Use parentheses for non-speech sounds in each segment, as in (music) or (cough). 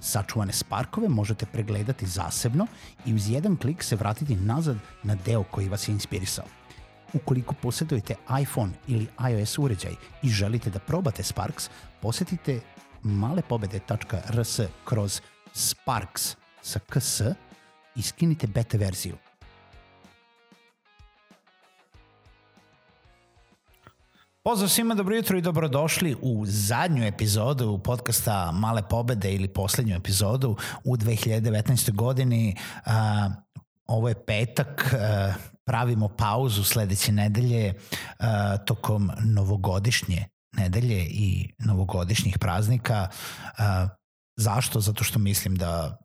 Sačuvane sparkove možete pregledati zasebno i uz jedan klik se vratiti nazad na deo koji vas je inspirisao. Ukoliko posjedujete iPhone ili iOS uređaj i želite da probate Sparks, posetite malepobede.rs kroz Sparks sa ks i skinite beta verziju. Pozdrav svima, dobro jutro i dobrodošli u zadnju epizodu podcasta Male pobede ili poslednju epizodu u 2019. godini. Ovo je petak, pravimo pauzu sledeće nedelje tokom novogodišnje nedelje i novogodišnjih praznika. Zašto? Zato što mislim da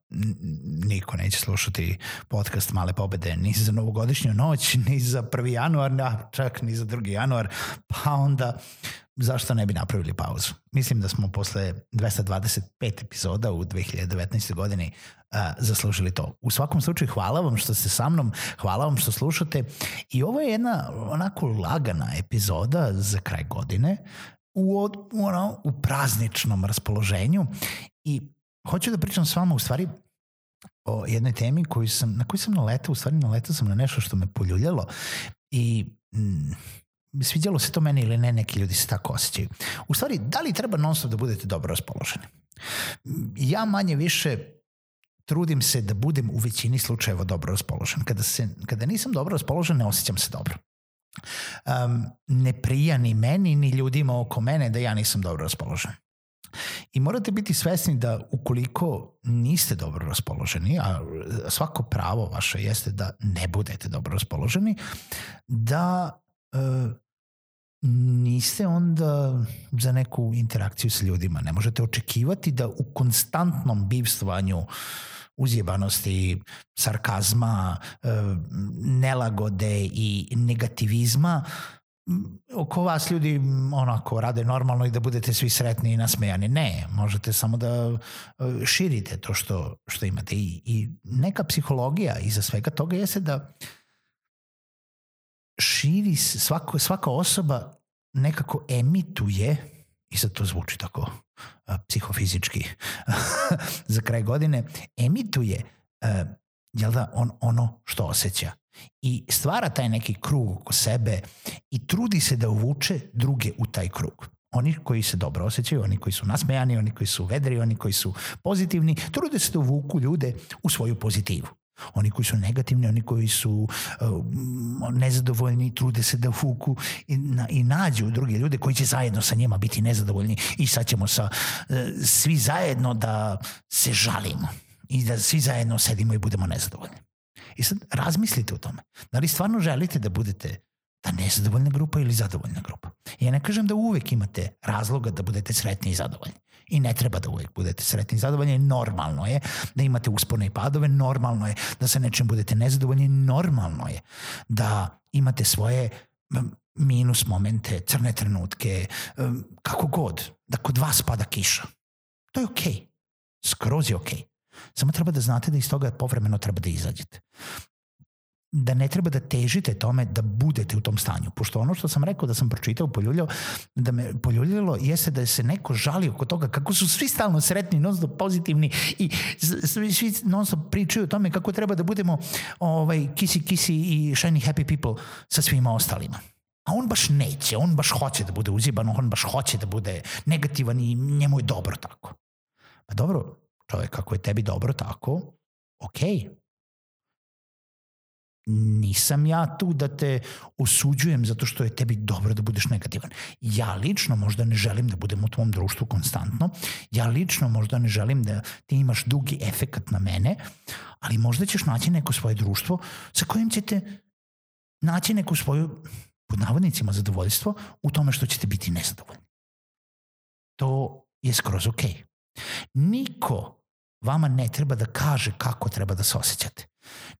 niko neće slušati podcast Male pobede ni za novogodišnju noć, ni za 1. januar, a čak ni za 2. januar, pa onda zašto ne bi napravili pauzu? Mislim da smo posle 225 epizoda u 2019. godini uh, zaslužili to. U svakom slučaju hvala vam što ste sa mnom, hvala vam što slušate i ovo je jedna onako lagana epizoda za kraj godine u, u, ono, u prazničnom raspoloženju i hoću da pričam s vama u stvari o jednoj temi koju sam, na koju sam naletao, u stvari naletao sam na nešto što me poljuljalo i mm, sviđalo se to meni ili ne, neki ljudi se tako osjećaju. U stvari, da li treba non stop da budete dobro raspoloženi? Ja manje više trudim se da budem u većini slučajeva dobro raspoložen. Kada, se, kada nisam dobro raspoložen, ne osjećam se dobro. Um, ne prija ni meni, ni ljudima oko mene da ja nisam dobro raspoložen. I morate biti svesni da ukoliko niste dobro raspoloženi, a svako pravo vaše jeste da ne budete dobro raspoloženi, da e, niste onda za neku interakciju sa ljudima. Ne možete očekivati da u konstantnom bivstvanju uzjebanosti, sarkazma, e, nelagode i negativizma oko vas ljudi onako rade normalno i da budete svi sretni i nasmejani. Ne, možete samo da e, širite to što, što imate. I, I neka psihologija iza svega toga jeste da širi svako, svaka osoba nekako emituje i sad to zvuči tako a, psihofizički (laughs) za kraj godine, emituje a, jel da, on, ono što osjeća i stvara taj neki krug oko sebe i trudi se da uvuče druge u taj krug. Oni koji se dobro osjećaju, oni koji su nasmejani, oni koji su vedri, oni koji su pozitivni, trude se da uvuku ljude u svoju pozitivu. Oni koji su negativni, oni koji su uh, nezadovoljni, trude se da fuku i, na, i nađu druge ljude koji će zajedno sa njima biti nezadovoljni i sad ćemo sa, uh, svi zajedno da se žalimo i da svi zajedno sedimo i budemo nezadovoljni. I sad razmislite o tome. Da li stvarno želite da budete ta nezadovoljna grupa ili zadovoljna grupa. Ja ne kažem da uvek imate razloga da budete sretni i zadovoljni. I ne treba da uvek budete sretni i zadovoljni. Normalno je da imate uspone i padove, normalno je da sa nečem budete nezadovoljni, normalno je da imate svoje minus momente, crne trenutke, kako god, da kod vas pada kiša. To je okej. Okay. Skroz je okej. Okay. Samo treba da znate da iz toga povremeno treba da izađete da ne treba da težite tome da budete u tom stanju. Pošto ono što sam rekao da sam pročitao, poljuljao, da me poljuljalo jeste da se neko žali oko toga kako su svi stalno sretni, non stop pozitivni i svi, svi non stop pričaju o tome kako treba da budemo ovaj, kisi kisi i shiny happy people sa svima ostalima. A on baš neće, on baš hoće da bude uziban, on baš hoće da bude negativan i njemu je dobro tako. Pa dobro, čovjek, ako je tebi dobro tako. Okay. nisam ja tu da te osuđujem zato što je tebi dobro da budeš negativan. Ja lično možda ne želim da budem u tvom društvu konstantno, ja lično možda ne želim da ti imaš dugi efekat na mene, ali možda ćeš naći neko svoje društvo sa kojim ćete naći neku svoju, pod navodnicima, zadovoljstvo u tome što ćete biti nezadovoljni. To je skroz okej. Okay. Niko vama ne treba da kaže kako treba da se osjećate.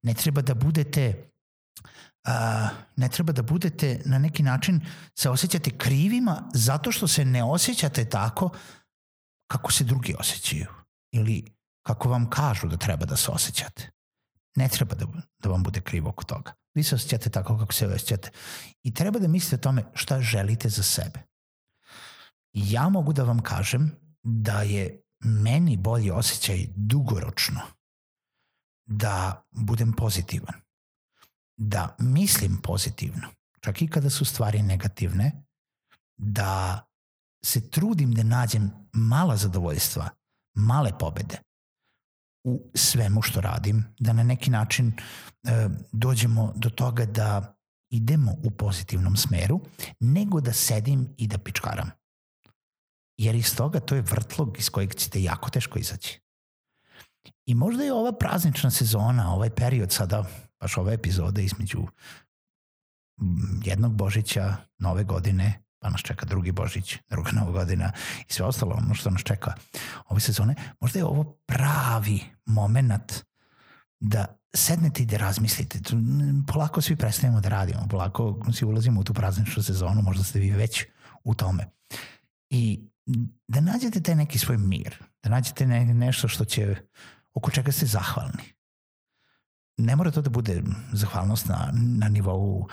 Ne treba da budete uh, ne treba da budete na neki način se osjećate krivima zato što se ne osjećate tako kako se drugi osjećaju ili kako vam kažu da treba da se osjećate. Ne treba da, da vam bude krivo oko toga. Vi se osjećate tako kako se osjećate. I treba da mislite o tome šta želite za sebe. Ja mogu da vam kažem da je meni bolji osjećaj dugoročno da budem pozitivan, da mislim pozitivno, čak i kada su stvari negativne, da se trudim da nađem mala zadovoljstva, male pobede u svemu što radim, da na neki način e, dođemo do toga da idemo u pozitivnom smeru, nego da sedim i da pičkaram. Jer iz toga to je vrtlog iz kojeg ćete jako teško izaći. I možda je ova praznična sezona, ovaj period sada, baš ove epizode između mm, jednog Božića, nove godine, pa nas čeka drugi Božić, druga (laughs) nova godina i sve ostalo ono što nas čeka ove sezone, možda je ovo pravi moment da sednete i da razmislite. Polako svi prestajemo da radimo, polako svi ulazimo u tu prazničnu sezonu, možda ste vi već u tome. I da nađete taj neki svoj mir, da nađete ne, nešto što će, oko čega ste zahvalni. Ne mora to da bude zahvalnost na, na nivou uh,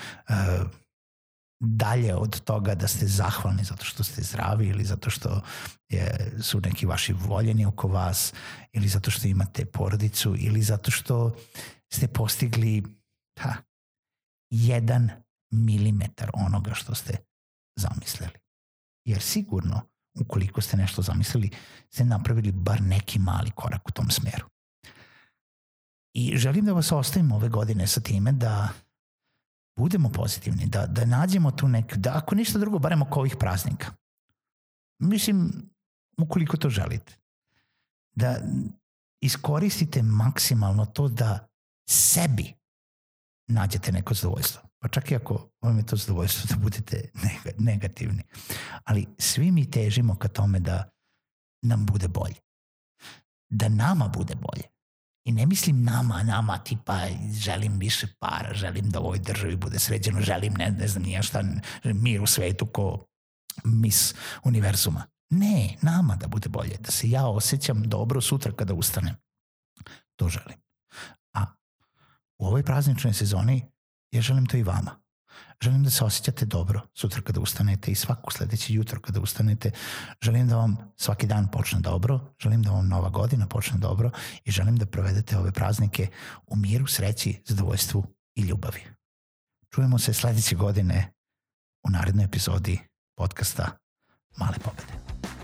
dalje od toga da ste zahvalni zato što ste zdravi ili zato što je, su neki vaši voljeni oko vas ili zato što imate porodicu ili zato što ste postigli ha, jedan milimetar onoga što ste zamislili. Jer sigurno ukoliko ste nešto zamislili, ste napravili bar neki mali korak u tom smeru. I želim da vas ostavim ove godine sa time da budemo pozitivni, da, da nađemo tu nek, da ako ništa drugo, barem oko ovih praznika. Mislim, ukoliko to želite, da iskoristite maksimalno to da sebi nađete neko zadovoljstvo. Pa čak i ako vam je to zadovoljstvo da budete negativni. Ali svi mi težimo ka tome da nam bude bolje. Da nama bude bolje. I ne mislim nama, nama tipa želim više para, želim da u ovoj državi bude sređeno, želim ne, ne znam nije šta, mir u svetu ko mis univerzuma. Ne, nama da bude bolje, da se ja osjećam dobro sutra kada ustanem. To želim. A u ovoj prazničnoj sezoni ja želim to i vama. Želim da se osjećate dobro sutra kada ustanete i svaku sledeće jutro kada ustanete. Želim da vam svaki dan počne dobro, želim da vam nova godina počne dobro i želim da provedete ove praznike u miru, sreći, zadovoljstvu i ljubavi. Čujemo se sledeće godine u narednoj epizodi podcasta Male pobede.